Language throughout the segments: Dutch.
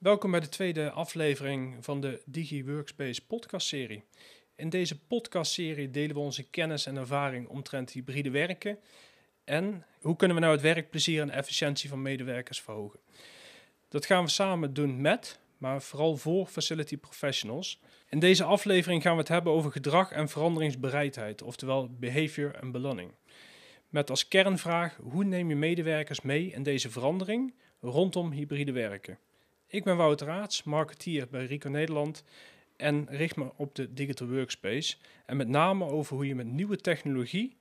Welkom bij de tweede aflevering van de Digi Workspace podcastserie. In deze podcastserie delen we onze kennis en ervaring omtrent hybride werken en hoe kunnen we nou het werkplezier en efficiëntie van medewerkers verhogen. Dat gaan we samen doen met, maar vooral voor facility professionals. In deze aflevering gaan we het hebben over gedrag en veranderingsbereidheid, oftewel behavior en beloning. Met als kernvraag: hoe neem je medewerkers mee in deze verandering rondom hybride werken? Ik ben Wouter Raats, marketeer bij Rico Nederland en richt me op de digital workspace en met name over hoe je met nieuwe technologie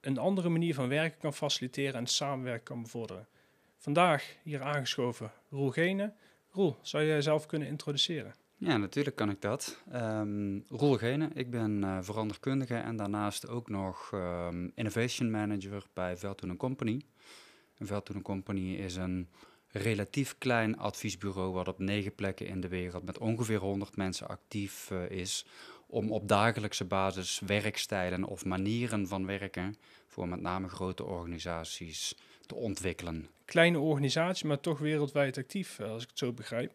een andere manier van werken kan faciliteren en samenwerken kan bevorderen. Vandaag hier aangeschoven Roel Gene. Roel, zou jij jezelf kunnen introduceren? Ja, natuurlijk kan ik dat. Um, Roel Gene, ik ben uh, veranderkundige en daarnaast ook nog um, innovation manager bij Veldtoen Company. Veldtoen Company is een relatief klein adviesbureau wat op negen plekken in de wereld met ongeveer 100 mensen actief uh, is om op dagelijkse basis werkstijlen of manieren van werken voor met name grote organisaties te ontwikkelen. Kleine organisatie, maar toch wereldwijd actief, eh, als ik het zo begrijp.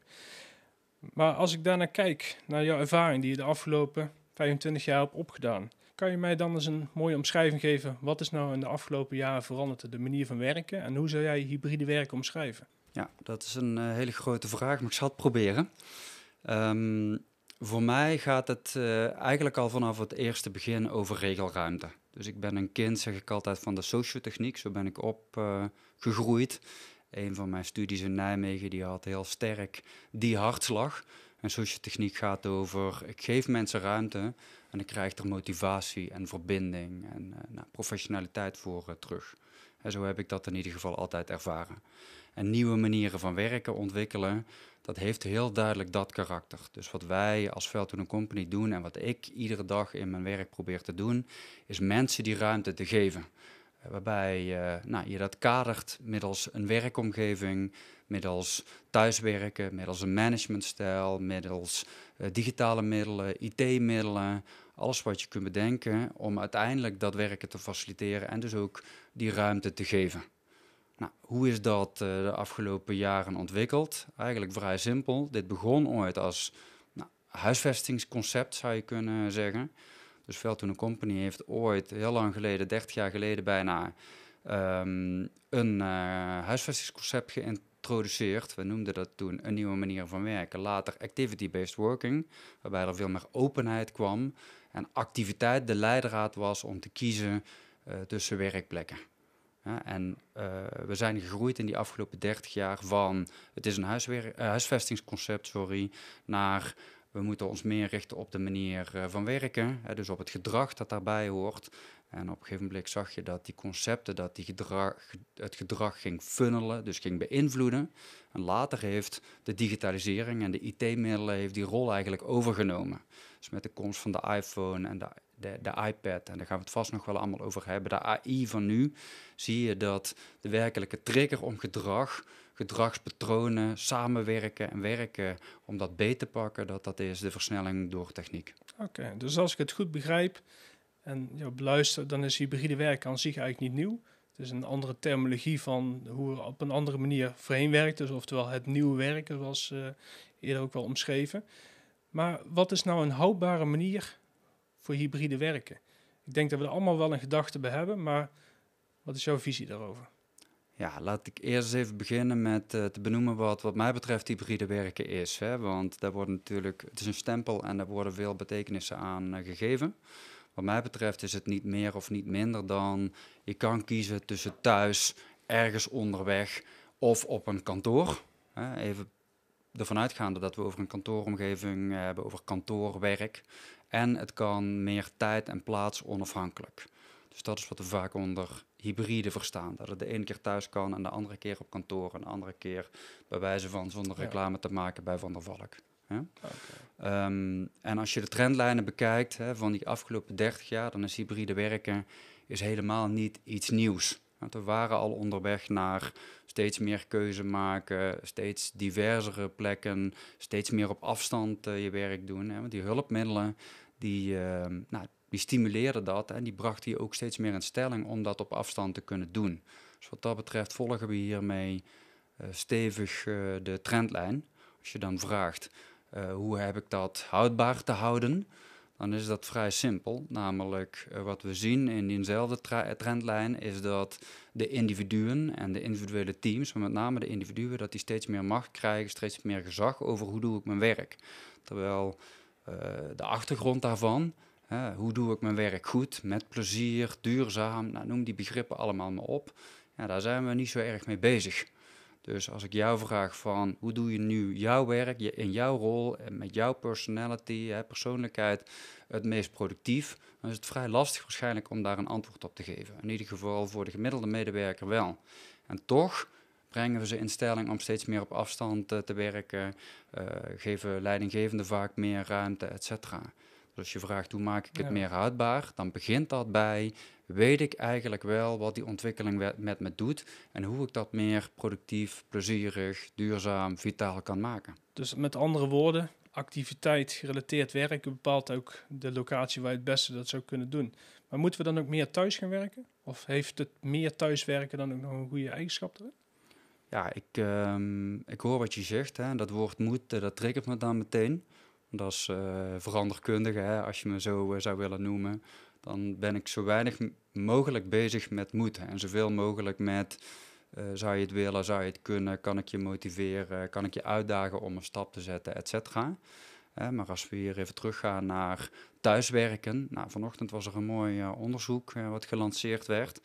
Maar als ik daarnaar kijk, naar jouw ervaring die je de afgelopen 25 jaar hebt opgedaan, kan je mij dan eens een mooie omschrijving geven? Wat is nou in de afgelopen jaren veranderd, de manier van werken en hoe zou jij hybride werken omschrijven? Ja, dat is een uh, hele grote vraag, maar ik zal het proberen. Um, voor mij gaat het uh, eigenlijk al vanaf het eerste begin over regelruimte. Dus ik ben een kind, zeg ik altijd, van de sociotechniek. Zo ben ik opgegroeid. Uh, een van mijn studies in Nijmegen die had heel sterk die hartslag. En sociotechniek gaat over, ik geef mensen ruimte en ik krijg er motivatie en verbinding en nou, professionaliteit voor terug. En zo heb ik dat in ieder geval altijd ervaren. En nieuwe manieren van werken ontwikkelen, dat heeft heel duidelijk dat karakter. Dus wat wij als Veldtoon Company doen en wat ik iedere dag in mijn werk probeer te doen, is mensen die ruimte te geven. Uh, waarbij uh, nou, je dat kadert middels een werkomgeving, middels thuiswerken, middels een managementstijl, middels uh, digitale middelen, IT-middelen, alles wat je kunt bedenken om uiteindelijk dat werken te faciliteren en dus ook die ruimte te geven. Nou, hoe is dat uh, de afgelopen jaren ontwikkeld? Eigenlijk vrij simpel. Dit begon ooit als nou, huisvestingsconcept, zou je kunnen zeggen. Dus Veldtoon Company heeft ooit, heel lang geleden, 30 jaar geleden bijna, um, een uh, huisvestingsconcept geïntroduceerd. We noemden dat toen een nieuwe manier van werken. Later activity-based working, waarbij er veel meer openheid kwam en activiteit de leidraad was om te kiezen uh, tussen werkplekken. En uh, we zijn gegroeid in die afgelopen 30 jaar van het is een uh, huisvestingsconcept, sorry, naar we moeten ons meer richten op de manier uh, van werken, dus op het gedrag dat daarbij hoort. En op een gegeven moment zag je dat die concepten, dat die gedrag, het gedrag ging funnelen, dus ging beïnvloeden. En later heeft de digitalisering en de IT-middelen heeft die rol eigenlijk overgenomen. Dus met de komst van de iPhone en de de, de iPad, en daar gaan we het vast nog wel allemaal over hebben, de AI van nu, zie je dat de werkelijke trigger om gedrag, gedragspatronen, samenwerken en werken om dat beter te pakken, dat dat is de versnelling door techniek. Oké, dus als ik het goed begrijp en ja, beluister, dan is hybride werken aan zich eigenlijk niet nieuw. Het is een andere terminologie van hoe we op een andere manier voorheen werkt, dus oftewel het nieuwe werken, zoals uh, eerder ook wel omschreven. Maar wat is nou een houdbare manier voor hybride werken? Ik denk dat we er allemaal wel een gedachte bij hebben, maar wat is jouw visie daarover? Ja, laat ik eerst even beginnen met uh, te benoemen wat wat mij betreft hybride werken is. Hè? Want daar wordt natuurlijk, het is een stempel en daar worden veel betekenissen aan uh, gegeven. Wat mij betreft is het niet meer of niet minder dan je kan kiezen tussen thuis, ergens onderweg of op een kantoor. Hè? Even ervan uitgaande dat we over een kantooromgeving hebben, over kantoorwerk. En het kan meer tijd en plaats onafhankelijk. Dus dat is wat we vaak onder hybride verstaan. Dat het de ene keer thuis kan en de andere keer op kantoor. En de andere keer bij wijze van zonder reclame te maken bij Van der Valk. Ja? Okay. Um, en als je de trendlijnen bekijkt hè, van die afgelopen 30 jaar, dan is hybride werken is helemaal niet iets nieuws. Want we waren al onderweg naar steeds meer keuze maken, steeds diversere plekken, steeds meer op afstand uh, je werk doen. Hè? Want die hulpmiddelen, die, uh, nou, die stimuleerden dat en die brachten je ook steeds meer in stelling om dat op afstand te kunnen doen. Dus wat dat betreft volgen we hiermee uh, stevig uh, de trendlijn. Als je dan vraagt uh, hoe heb ik dat houdbaar te houden, dan is dat vrij simpel. Namelijk wat we zien in diezelfde trendlijn is dat de individuen en de individuele teams, maar met name de individuen, dat die steeds meer macht krijgen, steeds meer gezag over hoe doe ik mijn werk. Terwijl de achtergrond daarvan, hoe doe ik mijn werk goed, met plezier, duurzaam, nou, noem die begrippen allemaal maar op. Ja, daar zijn we niet zo erg mee bezig. Dus als ik jou vraag van hoe doe je nu jouw werk in jouw rol en met jouw personality, hè, persoonlijkheid het meest productief, dan is het vrij lastig waarschijnlijk om daar een antwoord op te geven. In ieder geval voor de gemiddelde medewerker wel. En toch brengen we ze in stelling om steeds meer op afstand uh, te werken, uh, geven leidinggevenden vaak meer ruimte, et cetera. Dus als je vraagt hoe maak ik het meer houdbaar, dan begint dat bij weet ik eigenlijk wel wat die ontwikkeling met me doet en hoe ik dat meer productief, plezierig, duurzaam, vitaal kan maken. Dus met andere woorden, activiteit gerelateerd werken bepaalt ook de locatie waar je het beste dat zou kunnen doen. Maar moeten we dan ook meer thuis gaan werken? Of heeft het meer thuiswerken dan ook nog een goede eigenschap erin? Ja, ik, um, ik hoor wat je zegt. Hè. Dat woord moet, dat triggert me dan meteen. Dat is uh, veranderkundige, hè, als je me zo uh, zou willen noemen dan ben ik zo weinig mogelijk bezig met moeten en zoveel mogelijk met zou je het willen, zou je het kunnen, kan ik je motiveren, kan ik je uitdagen om een stap te zetten, et cetera. Maar als we hier even teruggaan naar thuiswerken, nou, vanochtend was er een mooi onderzoek wat gelanceerd werd,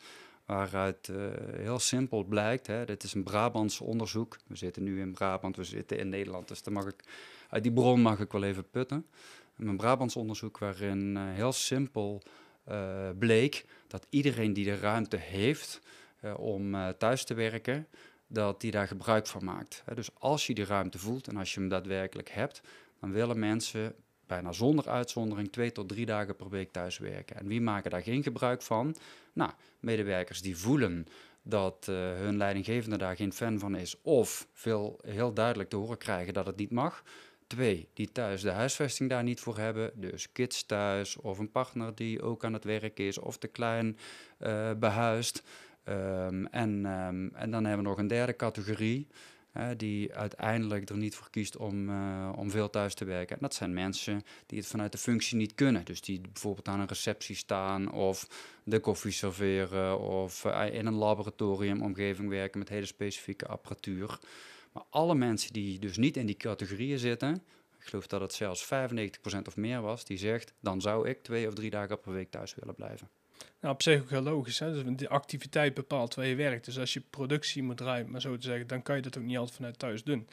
waaruit heel simpel blijkt, hè, dit is een Brabants onderzoek, we zitten nu in Brabant, we zitten in Nederland, dus mag ik, uit die bron mag ik wel even putten. Een Brabants onderzoek waarin heel simpel uh, bleek dat iedereen die de ruimte heeft om thuis te werken, dat die daar gebruik van maakt. dus als je die ruimte voelt en als je hem daadwerkelijk hebt, dan willen mensen bijna zonder uitzondering twee tot drie dagen per week thuis werken. En wie maken daar geen gebruik van? Nou, medewerkers die voelen dat hun leidinggevende daar geen fan van is, of veel heel duidelijk te horen krijgen dat het niet mag. Twee, die thuis de huisvesting daar niet voor hebben. Dus kids thuis of een partner die ook aan het werk is of te klein uh, behuist. Um, en, um, en dan hebben we nog een derde categorie. Die uiteindelijk er niet voor kiest om, uh, om veel thuis te werken. En dat zijn mensen die het vanuit de functie niet kunnen. Dus die bijvoorbeeld aan een receptie staan of de koffie serveren of in een laboratoriumomgeving werken met hele specifieke apparatuur. Maar alle mensen die dus niet in die categorieën zitten, ik geloof dat het zelfs 95% of meer was, die zegt, dan zou ik twee of drie dagen per week thuis willen blijven. Nou, op zich ook heel logisch. Hè? Dus de activiteit bepaalt waar je werkt. Dus als je productie moet draaien, maar zo te zeggen, dan kan je dat ook niet altijd vanuit thuis doen.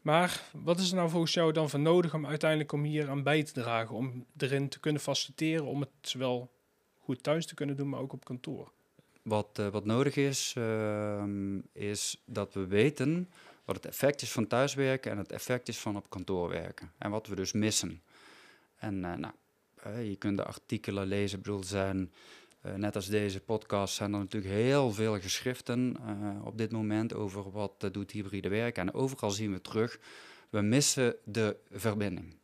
Maar wat is er nou volgens jou dan voor nodig om uiteindelijk om hier aan bij te dragen? Om erin te kunnen faciliteren, om het zowel goed thuis te kunnen doen, maar ook op kantoor? Wat, uh, wat nodig is, uh, is dat we weten wat het effect is van thuiswerken en het effect is van op kantoor werken. En wat we dus missen. En uh, nou, je kunt de artikelen lezen, bedoel, zijn, uh, net als deze podcast, zijn er natuurlijk heel veel geschriften op dit moment over wat doet hybride werken. En overal zien we terug, we missen de verbinding.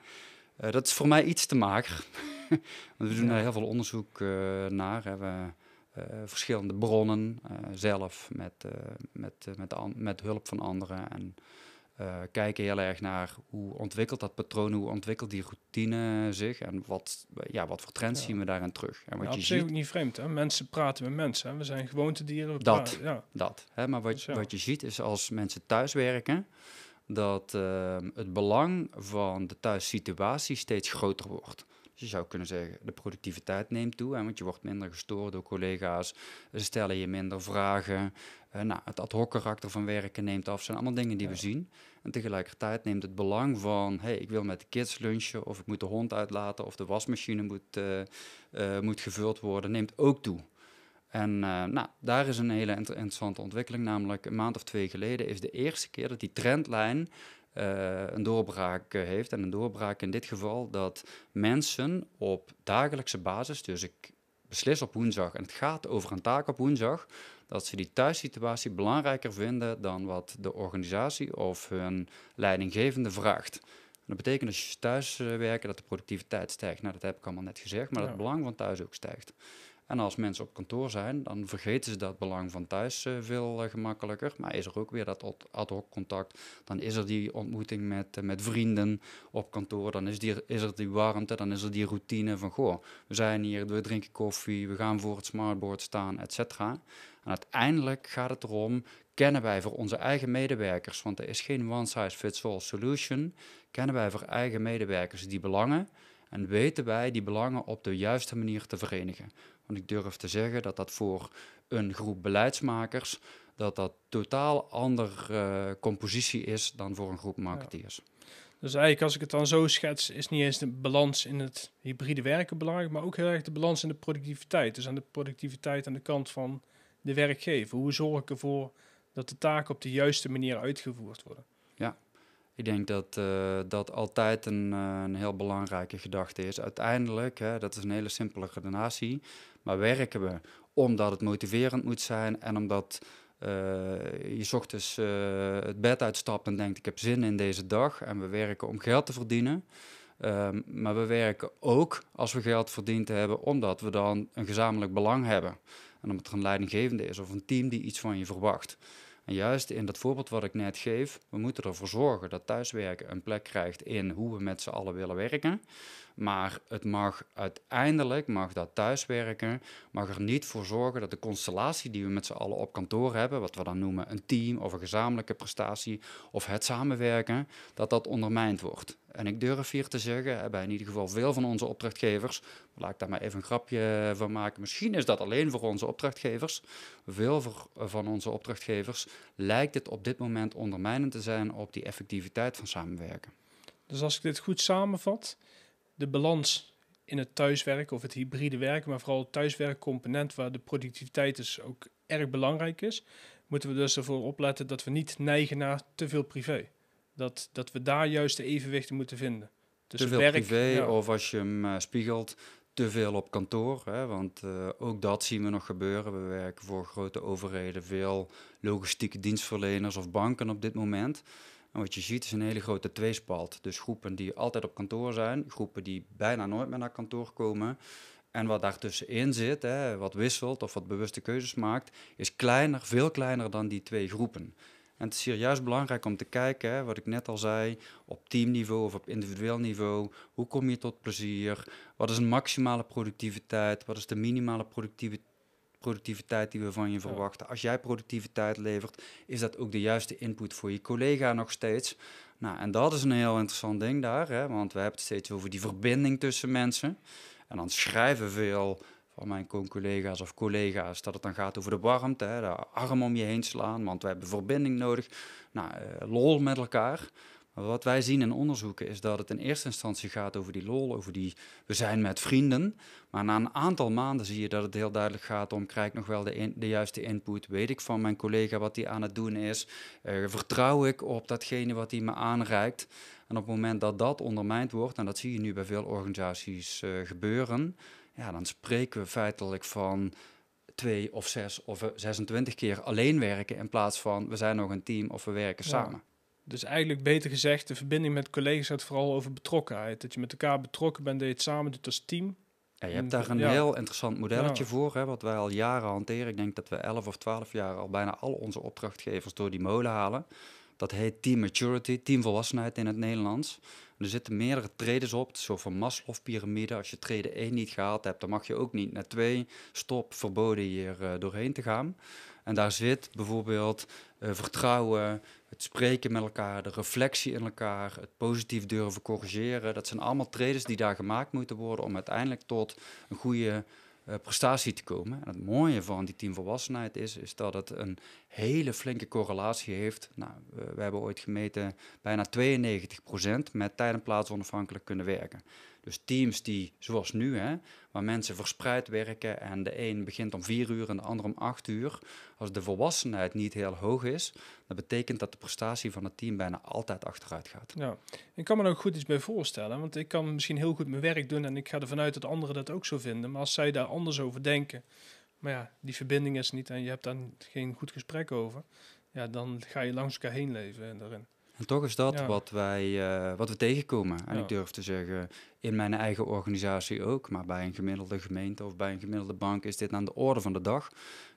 dat is voor mij iets te mager. Want we doen daar heel veel onderzoek naar. Hè. We, uh, verschillende bronnen uh, zelf met, uh, met, met, met hulp van anderen. En kijken heel erg naar hoe ontwikkelt dat patroon, hoe ontwikkelt die routine zich en wat, ja, wat voor trends ja. zien we daarin terug. En wat ja, je ziet, ook niet vreemd. Hè? Mensen praten met mensen. Hè? We zijn gewoontedieren. We dat, ja. dat. Hè? Maar wat, dus wat je ziet is als mensen thuiswerken, dat het belang van de thuissituatie steeds groter wordt je zou kunnen zeggen, de productiviteit neemt toe, hè, want je wordt minder gestoord door collega's, ze stellen je minder vragen. Uh, nou, het ad hoc karakter van werken neemt af, zijn allemaal dingen die we zien. En tegelijkertijd neemt het belang van, hey, ik wil met de kids lunchen, of ik moet de hond uitlaten, of de wasmachine moet, uh, uh, moet gevuld worden, neemt ook toe. En nou, daar is een hele interessante ontwikkeling, namelijk een maand of twee geleden is de eerste keer dat die trendlijn uh, een doorbraak uh, heeft. En een doorbraak in dit geval dat mensen op dagelijkse basis, dus ik beslis op woensdag en het gaat over een taak op woensdag, dat ze die thuissituatie belangrijker vinden dan wat de organisatie of hun leidinggevende vraagt. dat betekent als je thuis uh, werken dat de productiviteit stijgt. Nou, dat heb ik allemaal net gezegd, maar ja. dat het belang van thuis ook stijgt. En als mensen op kantoor zijn, dan vergeten ze dat belang van thuis uh, veel uh, gemakkelijker. Maar is er ook weer dat ad hoc contact. Dan is er die ontmoeting met, uh, met vrienden op kantoor. Dan is, die, is er die warmte, dan is er die routine van... goh, we zijn hier, we drinken koffie, we gaan voor het smartboard staan, et cetera. En uiteindelijk gaat het erom, kennen wij voor onze eigen medewerkers... want er is geen one-size-fits-all solution... kennen wij voor eigen medewerkers die belangen... En weten wij die belangen op de juiste manier te verenigen. Want ik durf te zeggen dat dat voor een groep beleidsmakers dat dat totaal andere uh, compositie is dan voor een groep marketeers. Dus eigenlijk als ik het dan zo schets, is niet eens de balans in het hybride werken belangrijk, maar ook heel erg de balans in de productiviteit. Dus aan de productiviteit aan de kant van de werkgever. Hoe zorg ik ervoor dat de taken op de juiste manier uitgevoerd worden? Ja, ik denk dat uh, dat altijd een, uh, een, heel belangrijke gedachte is. Uiteindelijk, hè, dat is een hele simpele redenatie, maar werken we omdat het motiverend moet zijn en omdat uh, je ochtends het bed uitstapt en denkt ik heb zin in deze dag en we werken om geld te verdienen. Um, maar we werken ook als we geld verdiend hebben omdat we dan een gezamenlijk belang hebben. En omdat er een leidinggevende is of een team die iets van je verwacht. En juist in dat voorbeeld wat ik net geef, we moeten ervoor zorgen dat thuiswerken een plek krijgt in hoe we met z'n allen willen werken. Maar het mag uiteindelijk, mag dat thuiswerken, mag er niet voor zorgen dat de constellatie die we met z'n allen op kantoor hebben, wat we dan noemen een team of een gezamenlijke prestatie of het samenwerken, dat dat ondermijnd wordt. En ik durf hier te zeggen, bij in ieder geval veel van onze opdrachtgevers, laat ik daar maar even een grapje van maken, misschien is dat alleen voor onze opdrachtgevers, veel van onze opdrachtgevers lijkt het op dit moment ondermijnend te zijn op die effectiviteit van samenwerken. Dus als ik dit goed samenvat, de balans in het thuiswerken of het hybride werken, maar vooral het thuiswerkcomponent waar de productiviteit dus ook erg belangrijk is, moeten we dus ervoor opletten dat we niet neigen naar te veel privé. Dat, dat we daar juist de evenwichten moeten vinden. Dus te veel werk, privé of als je hem uh, spiegelt, te veel op kantoor. Hè, want uh, ook dat zien we nog gebeuren. We werken voor grote overheden, veel logistieke dienstverleners of banken op dit moment. En wat je ziet is een hele grote tweespalt. Dus groepen die altijd op kantoor zijn, groepen die bijna nooit meer naar kantoor komen. En wat daartussenin zit, hè, wat wisselt of wat bewuste keuzes maakt, is kleiner, veel kleiner dan die twee groepen. En het is hier juist belangrijk om te kijken, hè, wat ik net al zei, op teamniveau of op individueel niveau. Hoe kom je tot plezier? Wat is een maximale productiviteit? Wat is de minimale productiviteit? Productiviteit die we van je verwachten. Als jij productiviteit levert, is dat ook de juiste input voor je collega nog steeds. Nou, en dat is een heel interessant ding daar, hè, want we hebben het steeds over die verbinding tussen mensen. En dan schrijven veel van mijn collega's of collega's dat het dan gaat over de warmte, hè, de arm om je heen slaan, want we hebben verbinding nodig. Nou, uh, lol met elkaar. Wat wij zien in onderzoeken is dat het in eerste instantie gaat over die lol, over die we zijn met vrienden. Maar na een aantal maanden zie je dat het heel duidelijk gaat om, krijg ik nog wel de, de juiste input? Weet ik van mijn collega wat hij aan het doen is? Uh, vertrouw ik op datgene wat hij me aanreikt? En op het moment dat dat ondermijnd wordt, en dat zie je nu bij veel organisaties uh, gebeuren, ja, dan spreken we feitelijk van twee of zes of 26 keer alleen werken in plaats van we zijn nog een team of we werken ja. samen. Dus eigenlijk beter gezegd, de verbinding met collega's gaat vooral over betrokkenheid. Dat je met elkaar betrokken bent, dat je het samen doet als team. Ja, je hebt daar een heel interessant modelletje voor, hè, wat wij al jaren hanteren. Ik denk dat we 11 of 12 jaar al bijna al onze opdrachtgevers door die molen halen. Dat heet Team Maturity, teamvolwassenheid in het Nederlands. er zitten meerdere trades op, zo van Maslow-pyramide. Als je trede 1 niet gehaald hebt, dan mag je ook niet naar 2. Stop, verboden hier uh, doorheen te gaan. En daar zit bijvoorbeeld uh, vertrouwen, het spreken met elkaar, de reflectie in elkaar, het positief durven corrigeren. Dat zijn allemaal trades die daar gemaakt moeten worden om uiteindelijk tot een goede uh, prestatie te komen. En het mooie van die teamvolwassenheid is, is dat het een hele flinke correlatie heeft. Nou, we, we hebben ooit gemeten bijna 92% met tijd en plaats onafhankelijk kunnen werken. Dus teams die, zoals nu, hè, waar mensen verspreid werken en de een begint om vier uur en de ander om acht uur. Als de volwassenheid niet heel hoog is, dan betekent dat de prestatie van het team bijna altijd achteruit gaat. Ja, ik kan me er ook goed iets bij voorstellen, want ik kan misschien heel goed mijn werk doen en ik ga ervan uit dat anderen dat ook zo vinden. Maar als zij daar anders over denken, maar ja, die verbinding is niet en je hebt daar geen goed gesprek over, ja, dan ga je langs elkaar heen leven daarin. En toch is dat Ja. wat, wij, eh, wat we tegenkomen. En Ja. ik durf te zeggen, in mijn eigen organisatie ook, maar bij een gemiddelde gemeente of bij een gemiddelde bank is dit aan de orde van de dag.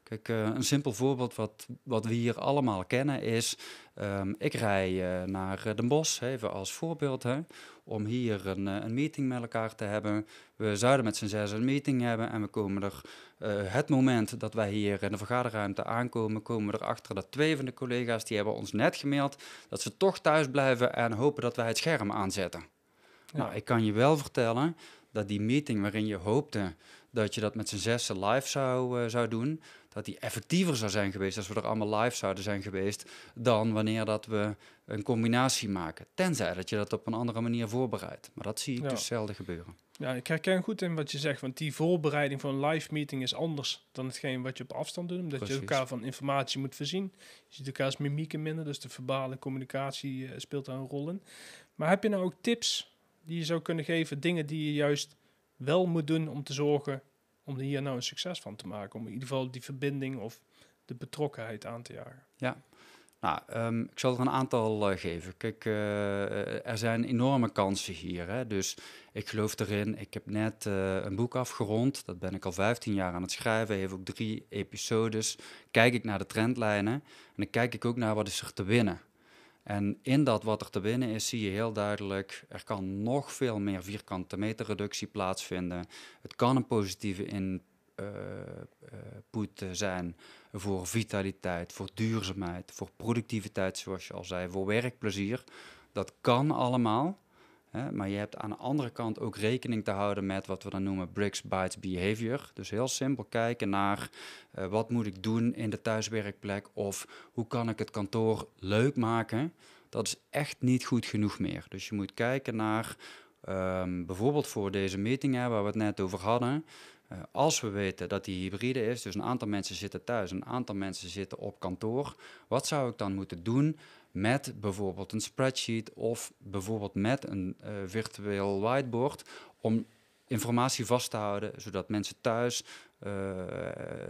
Kijk, eh, een simpel voorbeeld wat, wat we hier allemaal kennen is, ehm, ik rij eh, naar Den Bosch, even als voorbeeld, hè, om hier een, eh, een meeting met elkaar te hebben. We zouden met z'n zes een meeting hebben en we komen er, eh, het moment dat wij hier in de vergaderruimte aankomen, komen we erachter dat twee van de collega's, die hebben ons net gemaild dat ze toch thuis blijven en hopen dat wij het scherm aanzetten. Ja. Nou, ik kan je wel vertellen dat die meeting waarin je hoopte dat je dat met z'n zessen live zou, eh, zou doen, dat die effectiever zou zijn geweest als we er allemaal live zouden zijn geweest, dan wanneer dat we een combinatie maken. Tenzij dat je dat op een andere manier voorbereidt. Maar dat zie ik Ja. dus zelden gebeuren. Ja, ik herken goed in wat je zegt, want die voorbereiding van een live meeting is anders dan hetgeen wat je op afstand doet, omdat je elkaar van informatie moet voorzien. Je ziet elkaars mimieken minder, dus de verbale communicatie eh, speelt daar een rol in. Maar heb je nou ook tips die je zou kunnen geven, dingen die je juist wel moet doen om te zorgen om hier nou een succes van te maken, om in ieder geval die verbinding of de betrokkenheid aan te jagen? Nou, ehm, ik zal er een aantal eh, geven. Kijk, eh, er zijn enorme kansen hier. Hè? Dus ik geloof erin. Ik heb net eh, een boek afgerond. Dat ben ik al 15 jaar aan het schrijven. Heeft ook drie episodes. Kijk ik naar de trendlijnen. En dan kijk ik ook naar wat is er te winnen. En in dat wat er te winnen is, zie je heel duidelijk, er kan nog veel meer vierkante meter reductie plaatsvinden. Het kan een positieve input eh, zijn voor vitaliteit, voor duurzaamheid, voor productiviteit, zoals je al zei, voor werkplezier. Dat kan allemaal. Maar je hebt aan de andere kant ook rekening te houden met wat we dan noemen bricks, bytes, behavior. Dus heel simpel kijken naar eh, wat moet ik doen in de thuiswerkplek of hoe kan ik het kantoor leuk maken. Dat is echt niet goed genoeg meer. Dus je moet kijken naar ehm, bijvoorbeeld voor deze meeting hè, waar we het net over hadden. Eh, als we weten dat die hybride is, dus een aantal mensen zitten thuis, een aantal mensen zitten op kantoor, wat zou ik dan moeten doen met bijvoorbeeld een spreadsheet of bijvoorbeeld met een eh, virtueel whiteboard om informatie vast te houden, zodat mensen thuis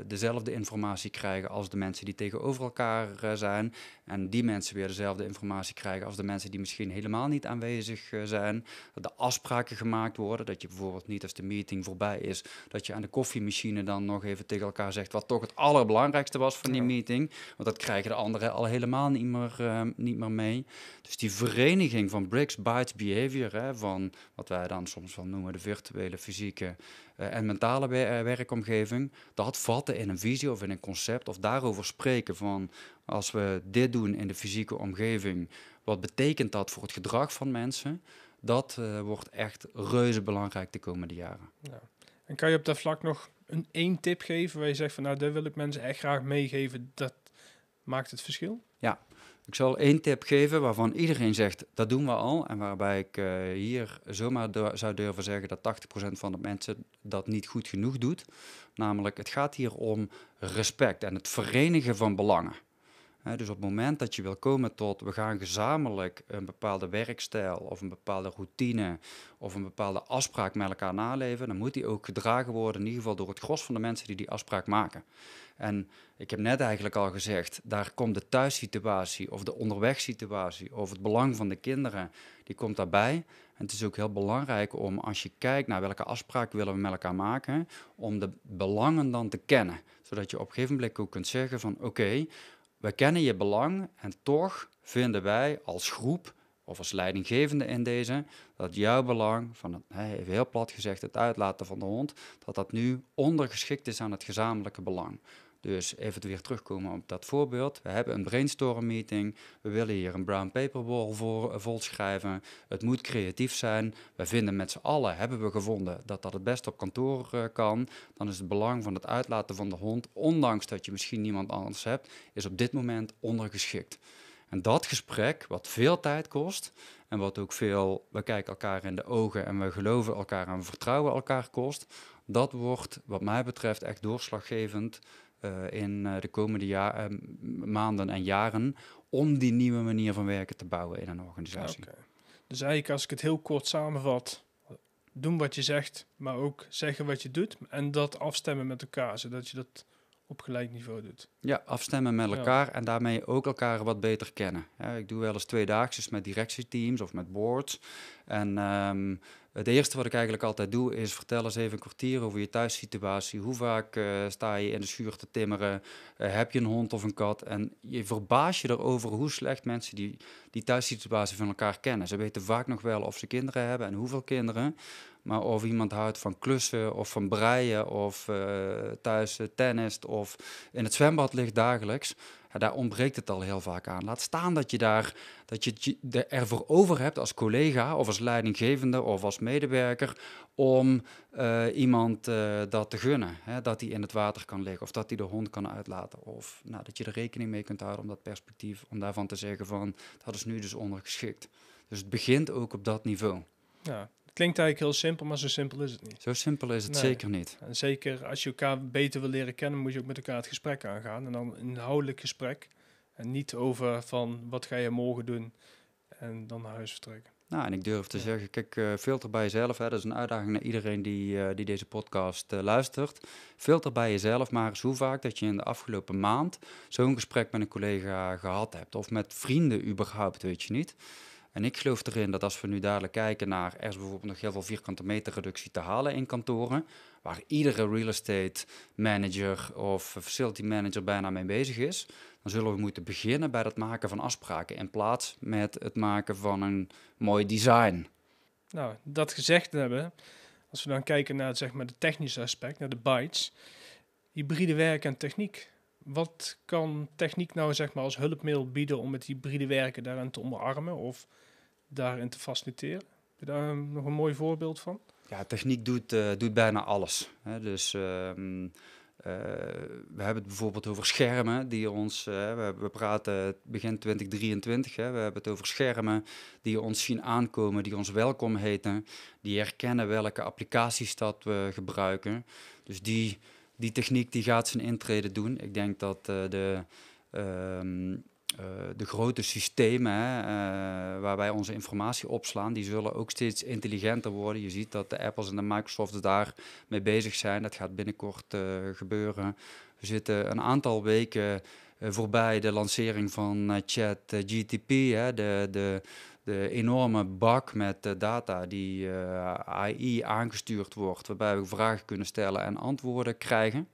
dezelfde informatie krijgen als de mensen die tegenover elkaar eh, zijn. En die mensen weer dezelfde informatie krijgen als de mensen die misschien helemaal niet aanwezig eh, zijn. Dat de afspraken gemaakt worden. Dat je bijvoorbeeld niet als de meeting voorbij is, dat je aan de koffiemachine dan nog even tegen elkaar zegt wat toch het allerbelangrijkste was van die Ja. meeting. Want dat krijgen de anderen al helemaal niet meer, eh, niet meer mee. Dus die vereniging van bricks, bytes, behavior, hè, van wat wij dan soms wel noemen de virtuele, fysieke eh, en mentale eh, werkomgeving, dat vatten in een visie of in een concept of daarover spreken van als we dit doen in de fysieke omgeving, wat betekent dat voor het gedrag van mensen? Dat eh, wordt echt reuze belangrijk de komende jaren. Ja. En kan je op dat vlak nog een één tip geven waar je zegt van nou, daar wil ik mensen echt graag meegeven, dat maakt het verschil? Ik zal één tip geven waarvan iedereen zegt dat doen we al. En waarbij ik eh, hier zomaar zou durven zeggen dat 80% van de mensen dat niet goed genoeg doet. Namelijk, het gaat hier om respect en het verenigen van belangen. Dus op het moment dat je wil komen tot we gaan gezamenlijk een bepaalde werkstijl of een bepaalde routine of een bepaalde afspraak met elkaar naleven, dan moet die ook gedragen worden, in ieder geval door het gros van de mensen die die afspraak maken. En ik heb net eigenlijk al gezegd, daar komt de thuissituatie of de onderwegsituatie of het belang van de kinderen, die komt daarbij. En het is ook heel belangrijk om, als je kijkt naar welke afspraken willen we met elkaar maken, om de belangen dan te kennen. Zodat je op een gegeven moment ook kunt zeggen van oké, we kennen je belang en toch vinden wij als groep of als leidinggevende in deze, dat jouw belang, van het, even heel plat gezegd, het uitlaten van de hond, dat dat nu ondergeschikt is aan het gezamenlijke belang. Dus even weer terugkomen op dat voorbeeld. We hebben een brainstorm meeting. We willen hier een brown paper voor, volschrijven. Het moet creatief zijn. We vinden met z'n allen, hebben we gevonden, dat dat het best op kantoor eh, kan. Dan is het belang van het uitlaten van de hond, ondanks dat je misschien niemand anders hebt, is op dit moment ondergeschikt. En dat gesprek, wat veel tijd kost en wat ook veel, we kijken elkaar in de ogen en we geloven elkaar en we vertrouwen elkaar kost, dat wordt wat mij betreft echt doorslaggevend in eh, de komende ja- eh, maanden en jaren om die nieuwe manier van werken te bouwen in een organisatie. Dus eigenlijk als ik het heel kort samenvat, doen wat je zegt, maar ook zeggen wat je doet en dat afstemmen met elkaar, zodat je dat op gelijk niveau doet. Ja, afstemmen met Ja. elkaar en daarmee ook elkaar wat beter kennen. Ja, ik doe wel eens tweedaagses met directieteams of met boards. En ehm, het eerste wat ik eigenlijk altijd doe is vertel eens even een kwartier over je thuissituatie. Hoe vaak eh, sta je in de schuur te timmeren? Eh, heb je een hond of een kat? En je verbaas je erover hoe slecht mensen die, die thuissituatie van elkaar kennen. Ze weten vaak nog wel of ze kinderen hebben en hoeveel kinderen. Maar of iemand houdt van klussen of van breien of eh, thuis uh, tennist of in het zwembad ligt dagelijks. Daar ontbreekt het al heel vaak aan. Laat staan dat je daar dat je ervoor over hebt als collega of als leidinggevende of als medewerker om uh, iemand dat te gunnen. Hè? Dat hij in het water kan liggen of dat hij de hond kan uitlaten. Of nou, dat je er rekening mee kunt houden om dat perspectief, om daarvan te zeggen van dat is nu dus ondergeschikt. Dus het begint ook op dat niveau. Ja, klinkt eigenlijk heel simpel, maar zo simpel is het niet. Zo simpel is het Nee. zeker niet. En zeker als je elkaar beter wil leren kennen, moet je ook met elkaar het gesprek aangaan. En dan een inhoudelijk gesprek. En niet over van wat ga je morgen doen en dan naar huis vertrekken. Nou, en ik durf te Ja. zeggen, kijk, eh, filter bij jezelf. Hè. Dat is een uitdaging naar iedereen die, eh, die deze podcast eh, luistert. Filter bij jezelf maar eens hoe vaak dat je in de afgelopen maand zo'n gesprek met een collega gehad hebt. Of met vrienden überhaupt, weet je niet. En ik geloof erin dat als we nu dadelijk kijken naar, er bijvoorbeeld nog heel veel vierkante meter reductie te halen in kantoren, waar iedere real estate manager of facility manager bijna mee bezig is, dan zullen we moeten beginnen bij het maken van afspraken in plaats met het maken van een mooi design. Nou, dat gezegd hebben, als we dan kijken naar zeg maar, de technische aspect, naar de bytes, hybride werken en techniek. Wat kan techniek nou zeg maar, als hulpmiddel bieden om het hybride werken daarin te omarmen of daarin te faciliteren? Heb je daar um, nog een mooi voorbeeld van? Ja, techniek doet, uh, doet bijna alles. Hè. Dus uh, uh, we hebben het bijvoorbeeld over schermen die ons, uh, we, we, praten begin 2023, hè, we hebben het over schermen die ons zien aankomen, die ons welkom heten, die herkennen welke applicaties dat we gebruiken. Dus die, die techniek die gaat zijn intrede doen. Ik denk dat de, uh, de grote systemen hè, uh, waar wij onze informatie opslaan, die zullen ook steeds intelligenter worden. Je ziet dat de Apples en de Microsofts daar mee bezig zijn. Dat gaat binnenkort uh, gebeuren. We zitten een aantal weken voorbij de lancering van Chat GTP, hè, de, de, de enorme bak met data die AI aangestuurd wordt, waarbij we vragen kunnen stellen en antwoorden krijgen.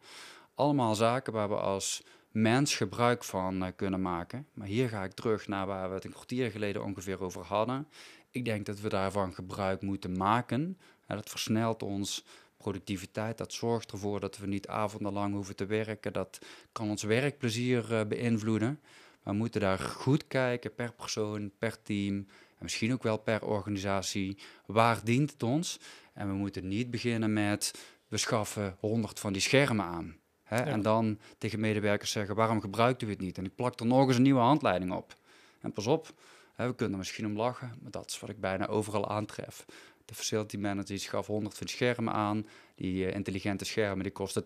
Allemaal zaken waar we als mens gebruik van uh, kunnen maken. Maar hier ga ik terug naar waar we het een kwartier geleden ongeveer over hadden. Ik denk dat we daarvan gebruik moeten maken. En dat versnelt ons productiviteit. Dat zorgt ervoor dat we niet avondenlang hoeven te werken. Dat kan ons werkplezier uh, beïnvloeden. We moeten daar goed kijken per persoon, per team en misschien ook wel per organisatie. Waar dient het ons? En we moeten niet beginnen met we schaffen honderd van die schermen aan. Hè? Ja. En dan tegen medewerkers zeggen, waarom gebruikt u het niet? En ik plak er nog eens een nieuwe handleiding op. En pas op, hè, we kunnen er misschien om lachen, maar dat is wat ik bijna overal aantref. De facility manager die schaf 100 van die schermen aan. Die uh, intelligente schermen die kosten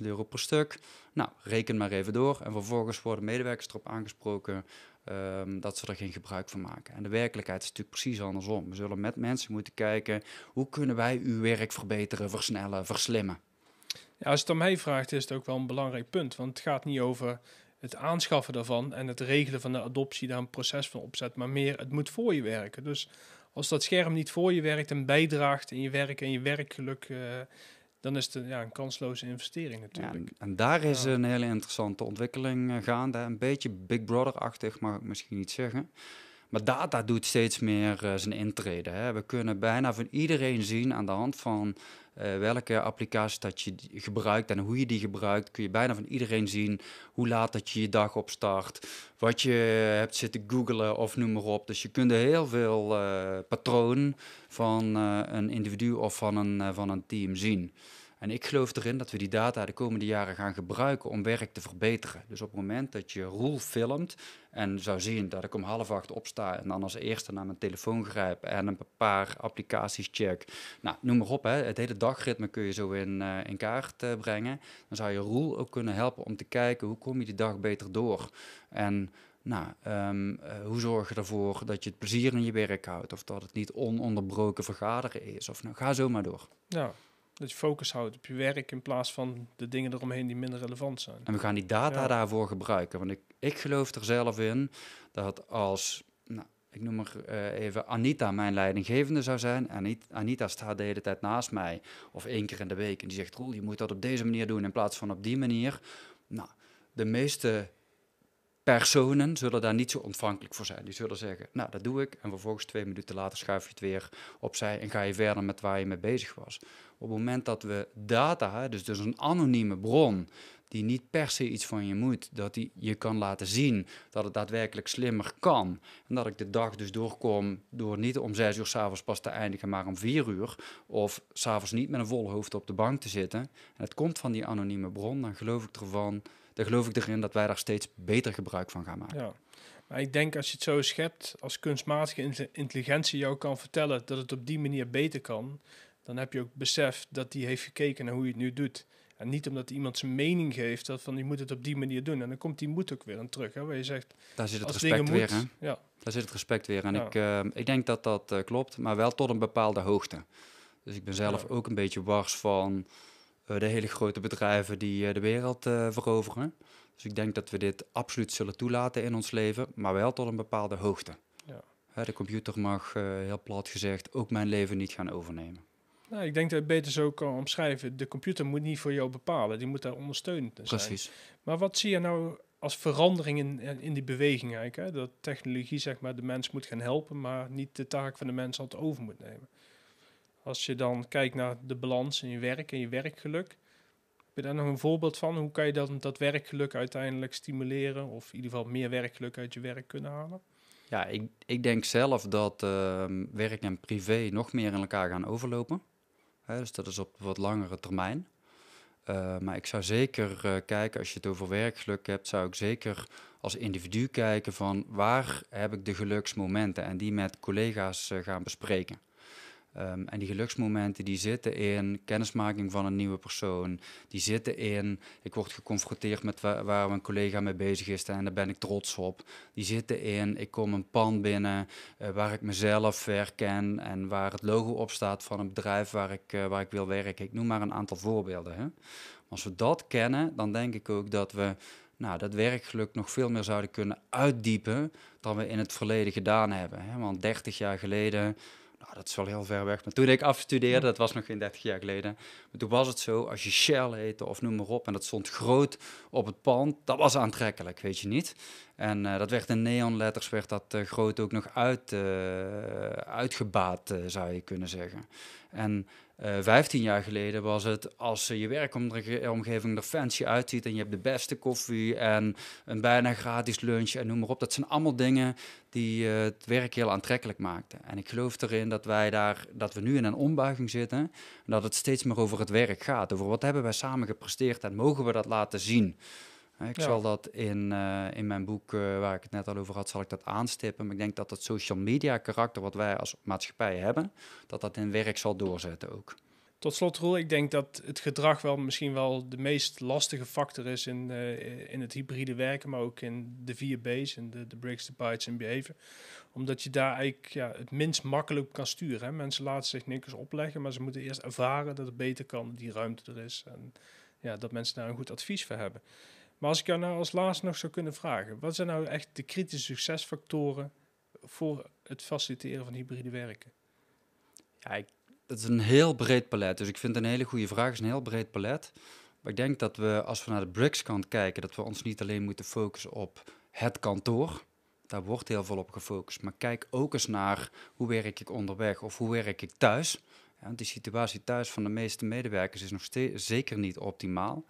20.000 euro per stuk. Nou, reken maar even door. En vervolgens worden medewerkers erop aangesproken um, dat ze er geen gebruik van maken. En de werkelijkheid is natuurlijk precies andersom. We zullen met mensen moeten kijken, hoe kunnen wij uw werk verbeteren, versnellen, verslimmen? Ja, als het om mij vraagt, is het ook wel een belangrijk punt. Want het gaat niet over het aanschaffen daarvan en het regelen van de adoptie, daar een proces van opzet, maar meer het moet voor je werken. Dus als dat scherm niet voor je werkt en bijdraagt in je werk en je werkgeluk, uh, dan is het ja, een kansloze investering natuurlijk. Ja, en, en, daar is een hele interessante ontwikkeling uh, gaande. Een beetje Big Brother-achtig, mag ik misschien niet zeggen. Maar data doet steeds meer uh, zijn intrede. Hè. We kunnen bijna van iedereen zien aan de hand van uh, welke applicaties dat je gebruikt en hoe je die gebruikt, kun je bijna van iedereen zien hoe laat dat je je dag opstart, wat je hebt zitten googlen of noem maar op. Dus je kunt heel veel uh, patroon van uh, een individu of van een, van een team zien. En ik geloof erin dat we die data de komende jaren gaan gebruiken om werk te verbeteren. Dus op het moment dat je Roel filmt en zou zien dat ik om half acht opsta en dan als eerste naar mijn telefoon grijp en een paar applicaties check. Nou, noem maar op, hè. het hele dagritme kun je zo in, uh, in kaart uh, brengen. Dan zou je Roel ook kunnen helpen om te kijken hoe kom je die dag beter door. En nou, um, uh, hoe zorg je ervoor dat je het plezier in je werk houdt of dat het niet ononderbroken vergaderen is. Of nou, ga zo maar door. Ja. Dat je focus houdt op je werk in plaats van de dingen eromheen die minder relevant zijn. En we gaan die data Ja. daarvoor gebruiken. Want ik, ik geloof er zelf in dat als, nou, ik noem maar eh, even Anita mijn leidinggevende zou zijn. En Anit- Anita staat de hele tijd naast mij. Of één keer in de week. En die zegt, Roel, je moet dat op deze manier doen in plaats van op die manier. Nou, de meeste personen zullen daar niet zo ontvankelijk voor zijn. Die zullen zeggen, nou, dat doe ik. En vervolgens twee minuten later schuif je het weer opzij en ga je verder met waar je mee bezig was. Op het moment dat we data, dus, dus een anonieme bron, die niet per se iets van je moet, dat die je kan laten zien dat het daadwerkelijk slimmer kan. En dat ik de dag dus doorkom door niet om zes uur s'avonds pas te eindigen, maar om vier uur. Of s'avonds niet met een vol hoofd op de bank te zitten. En het komt van die anonieme bron, dan geloof ik ervan, dan geloof ik erin dat wij daar steeds beter gebruik van gaan maken. Ja. Maar ik denk als je het zo schept, als kunstmatige in- intelligentie jou kan vertellen dat het op die manier beter kan, dan heb je ook besef dat die heeft gekeken naar hoe je het nu doet. En niet omdat iemand zijn mening geeft dat van je moet het op die manier doen. En dan komt die moed ook weer aan terug. Hè, waar je zegt, Daar zit het respect weer, moet, ja, Daar zit het respect weer. En Ja. ik, eh, ik denk dat dat eh, klopt, maar wel tot een bepaalde hoogte. Dus ik ben zelf Ja. ook een beetje wars van de hele grote bedrijven die eh, de wereld eh, veroveren. Dus ik denk dat we dit absoluut zullen toelaten in ons leven, maar wel tot een bepaalde hoogte. Ja. Hè, de computer mag, eh, heel plat gezegd, ook mijn leven niet gaan overnemen. Nou, ik denk dat je het beter zo kan omschrijven. De computer moet niet voor jou bepalen. Die moet daar ondersteunend zijn. Precies. Maar wat zie je nou als verandering in, in die beweging eigenlijk? Hè? Dat technologie zeg maar, de mens moet gaan helpen, maar niet de taak van de mens altijd over moet nemen. Als je dan kijkt naar de balans in je werk en je werkgeluk. Heb je daar nog een voorbeeld van? Hoe kan je dan dat werkgeluk uiteindelijk stimuleren? Of in ieder geval meer werkgeluk uit je werk kunnen halen? Ja, ik, ik denk zelf dat ehm, werk en privé nog meer in elkaar gaan overlopen. Hè, dus dat is op wat langere termijn. Eh, maar ik zou zeker eh, kijken, als je het over werkgeluk hebt, zou ik zeker als individu kijken van waar heb ik de geluksmomenten en die met collega's eh, gaan bespreken. Ehm, en die geluksmomenten die zitten in kennismaking van een nieuwe persoon. Die zitten in, ik word geconfronteerd met wa- waar een collega mee bezig is en daar ben ik trots op. Die zitten in, ik kom een pand binnen eh, waar ik mezelf herken en waar het logo op staat van een bedrijf waar ik, eh, waar ik wil werken. Ik noem maar een aantal voorbeelden. Hè. Als we dat kennen, dan denk ik ook dat we nou, dat werkgeluk nog veel meer zouden kunnen uitdiepen dan we in het verleden gedaan hebben. Hè. Want 30 jaar geleden, nou, dat is wel heel ver weg, maar toen ik afstudeerde, dat was nog geen 30 jaar geleden, maar toen was het zo, als je Shell heette of noem maar op, en dat stond groot op het pand, dat was aantrekkelijk, weet je niet. En eh, dat werd in neonletters, werd dat eh, groot ook nog uit, eh, uitgebaat, zou je kunnen zeggen. En eh 15 jaar geleden was het, als je werkomgeving er fancy uitziet en je hebt de beste koffie en een bijna gratis lunch en noem maar op. Dat zijn allemaal dingen die eh, het werk heel aantrekkelijk maakten. En ik geloof erin dat wij daar, dat we nu in een ombuiging zitten en dat het steeds meer over het werk gaat. Over wat hebben wij samen gepresteerd en mogen we dat laten zien. Ik Ja. zal dat in, eh, in mijn boek, eh, waar ik het net al over had, zal ik dat aanstippen. Maar ik denk dat dat social media karakter wat wij als maatschappij hebben, dat dat in werk zal doorzetten ook. Tot slot, Roel, ik denk dat het gedrag wel misschien wel de meest lastige factor is in, eh, in het hybride werken, maar ook in de vier B's, in de, de breaks, the bites en behavior. Omdat je daar eigenlijk ja, het minst makkelijk kan sturen. Hè. Mensen laten zich niks opleggen, maar ze moeten eerst ervaren dat het beter kan, die ruimte er is en ja, dat mensen daar een goed advies voor hebben. Maar als ik jou nou als laatste nog zou kunnen vragen, wat zijn nou echt de kritische succesfactoren voor het faciliteren van hybride werken? Ja, dat is een heel breed palet. Dus ik vind het een hele goede vraag. Is een heel breed palet. Maar ik denk dat we, als we naar de BRICS kant kijken, dat we ons niet alleen moeten focussen op het kantoor. Daar wordt heel veel op gefocust. Maar kijk ook eens naar hoe werk ik onderweg of hoe werk ik thuis. Ja, die situatie thuis van de meeste medewerkers is nog steeds zeker niet optimaal.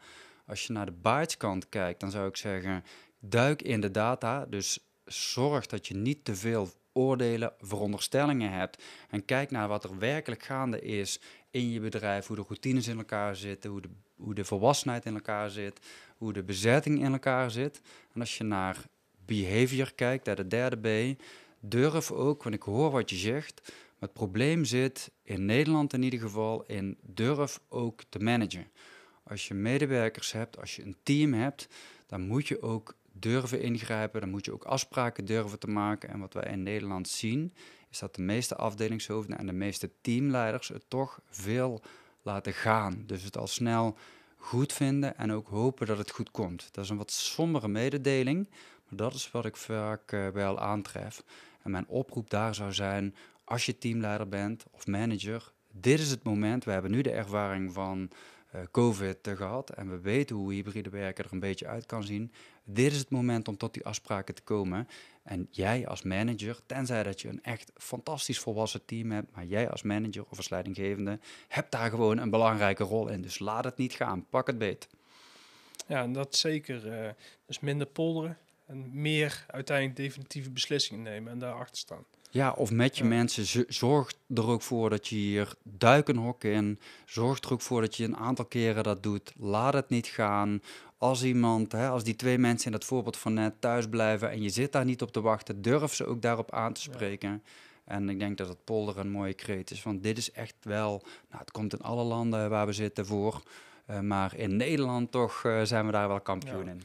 Als je naar de bytes kant kijkt, dan zou ik zeggen, duik in de data. Dus zorg dat je niet te veel oordelen, veronderstellingen hebt. En kijk naar wat er werkelijk gaande is in je bedrijf, hoe de routines in elkaar zitten, hoe de, hoe de volwassenheid in elkaar zit, hoe de bezetting in elkaar zit. En als je naar behavior kijkt, naar de derde B, durf ook, want ik hoor wat je zegt, het probleem zit in Nederland in ieder geval in durf ook te managen. Als je medewerkers hebt, als je een team hebt, dan moet je ook durven ingrijpen, dan moet je ook afspraken durven te maken. En wat wij in Nederland zien, is dat de meeste afdelingshoofden en de meeste teamleiders het toch veel laten gaan. Dus het al snel goed vinden en ook hopen dat het goed komt. Dat is een wat sombere mededeling, maar dat is wat ik vaak uh, wel aantref. En mijn oproep daar zou zijn, als je teamleider bent of manager, dit is het moment. We hebben nu de ervaring van COVID gehad en we weten hoe hybride werken er een beetje uit kan zien. Dit is het moment om tot die afspraken te komen. En jij als manager, tenzij dat je een echt fantastisch volwassen team hebt, maar jij als manager of als leidinggevende hebt daar gewoon een belangrijke rol in. Dus laat het niet gaan, pak het beet. Ja, en dat zeker. Uh, dus minder polderen en meer uiteindelijk definitieve beslissingen nemen en daarachter staan. Ja, of met je mensen. Zorg er ook voor dat je hier duikenhok in. Zorg er ook voor dat je een aantal keren dat doet. Laat het niet gaan. Als iemand, hè, als die twee mensen in dat voorbeeld van net thuis blijven en je zit daar niet op te wachten, durf ze ook daarop aan te spreken. En ik denk dat het polder een mooie kreet is. Want dit is echt wel, nou, het komt in alle landen waar we zitten voor. Uh, maar in Nederland toch uh, zijn we daar wel kampioen in.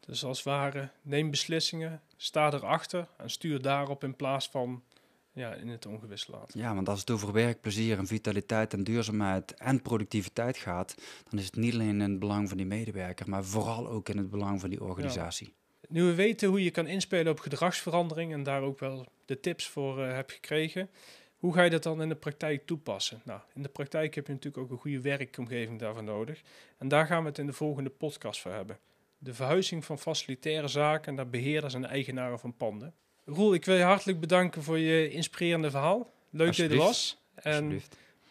Dus als het ware, neem beslissingen, sta erachter en stuur daarop in plaats van ja, in het ongewis laten. Ja, want als het over werkplezier en vitaliteit en duurzaamheid en productiviteit gaat, dan is het niet alleen in het belang van die medewerker, maar vooral ook in het belang van die organisatie. Nu we weten hoe je kan inspelen op gedragsverandering en daar ook wel de tips voor uh, hebt gekregen, hoe ga je dat dan in de praktijk toepassen? Nou, in de praktijk heb je natuurlijk ook een goede werkomgeving daarvoor nodig. En daar gaan we het in de volgende podcast voor hebben de verhuizing van facilitaire zaken naar beheerders en eigenaren van panden. Roel, ik wil je hartelijk bedanken voor je inspirerende verhaal. Leuk dat je er was. En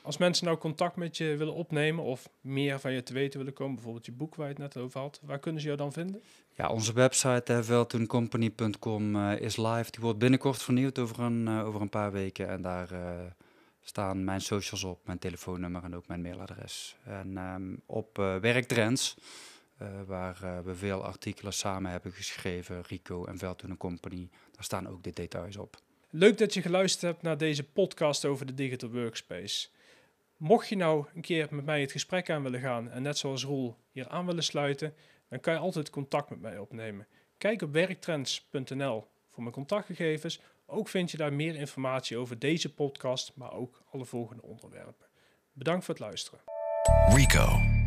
als mensen nou contact met je willen opnemen of meer van je te weten willen komen, bijvoorbeeld je boek waar je het net over had, waar kunnen ze jou dan vinden? Ja, onze website uh, veltoencompany.com uh, is live. Die wordt binnenkort vernieuwd over een, uh, over een paar weken. En daar uh, staan mijn socials op, mijn telefoonnummer en ook mijn mailadres. En um, op werktrends waar uh, we veel artikelen samen hebben geschreven, Rico en Veldtoon Company. Daar staan ook de details op. Leuk dat je geluisterd hebt naar deze podcast over de Digital Workspace. Mocht je nou een keer met mij het gesprek aan willen gaan en net zoals Roel hier aan willen sluiten, dan kan je altijd contact met mij opnemen. Kijk op werktrends.nl voor mijn contactgegevens. Ook vind je daar meer informatie over deze podcast, maar ook alle volgende onderwerpen. Bedankt voor het luisteren. Rico.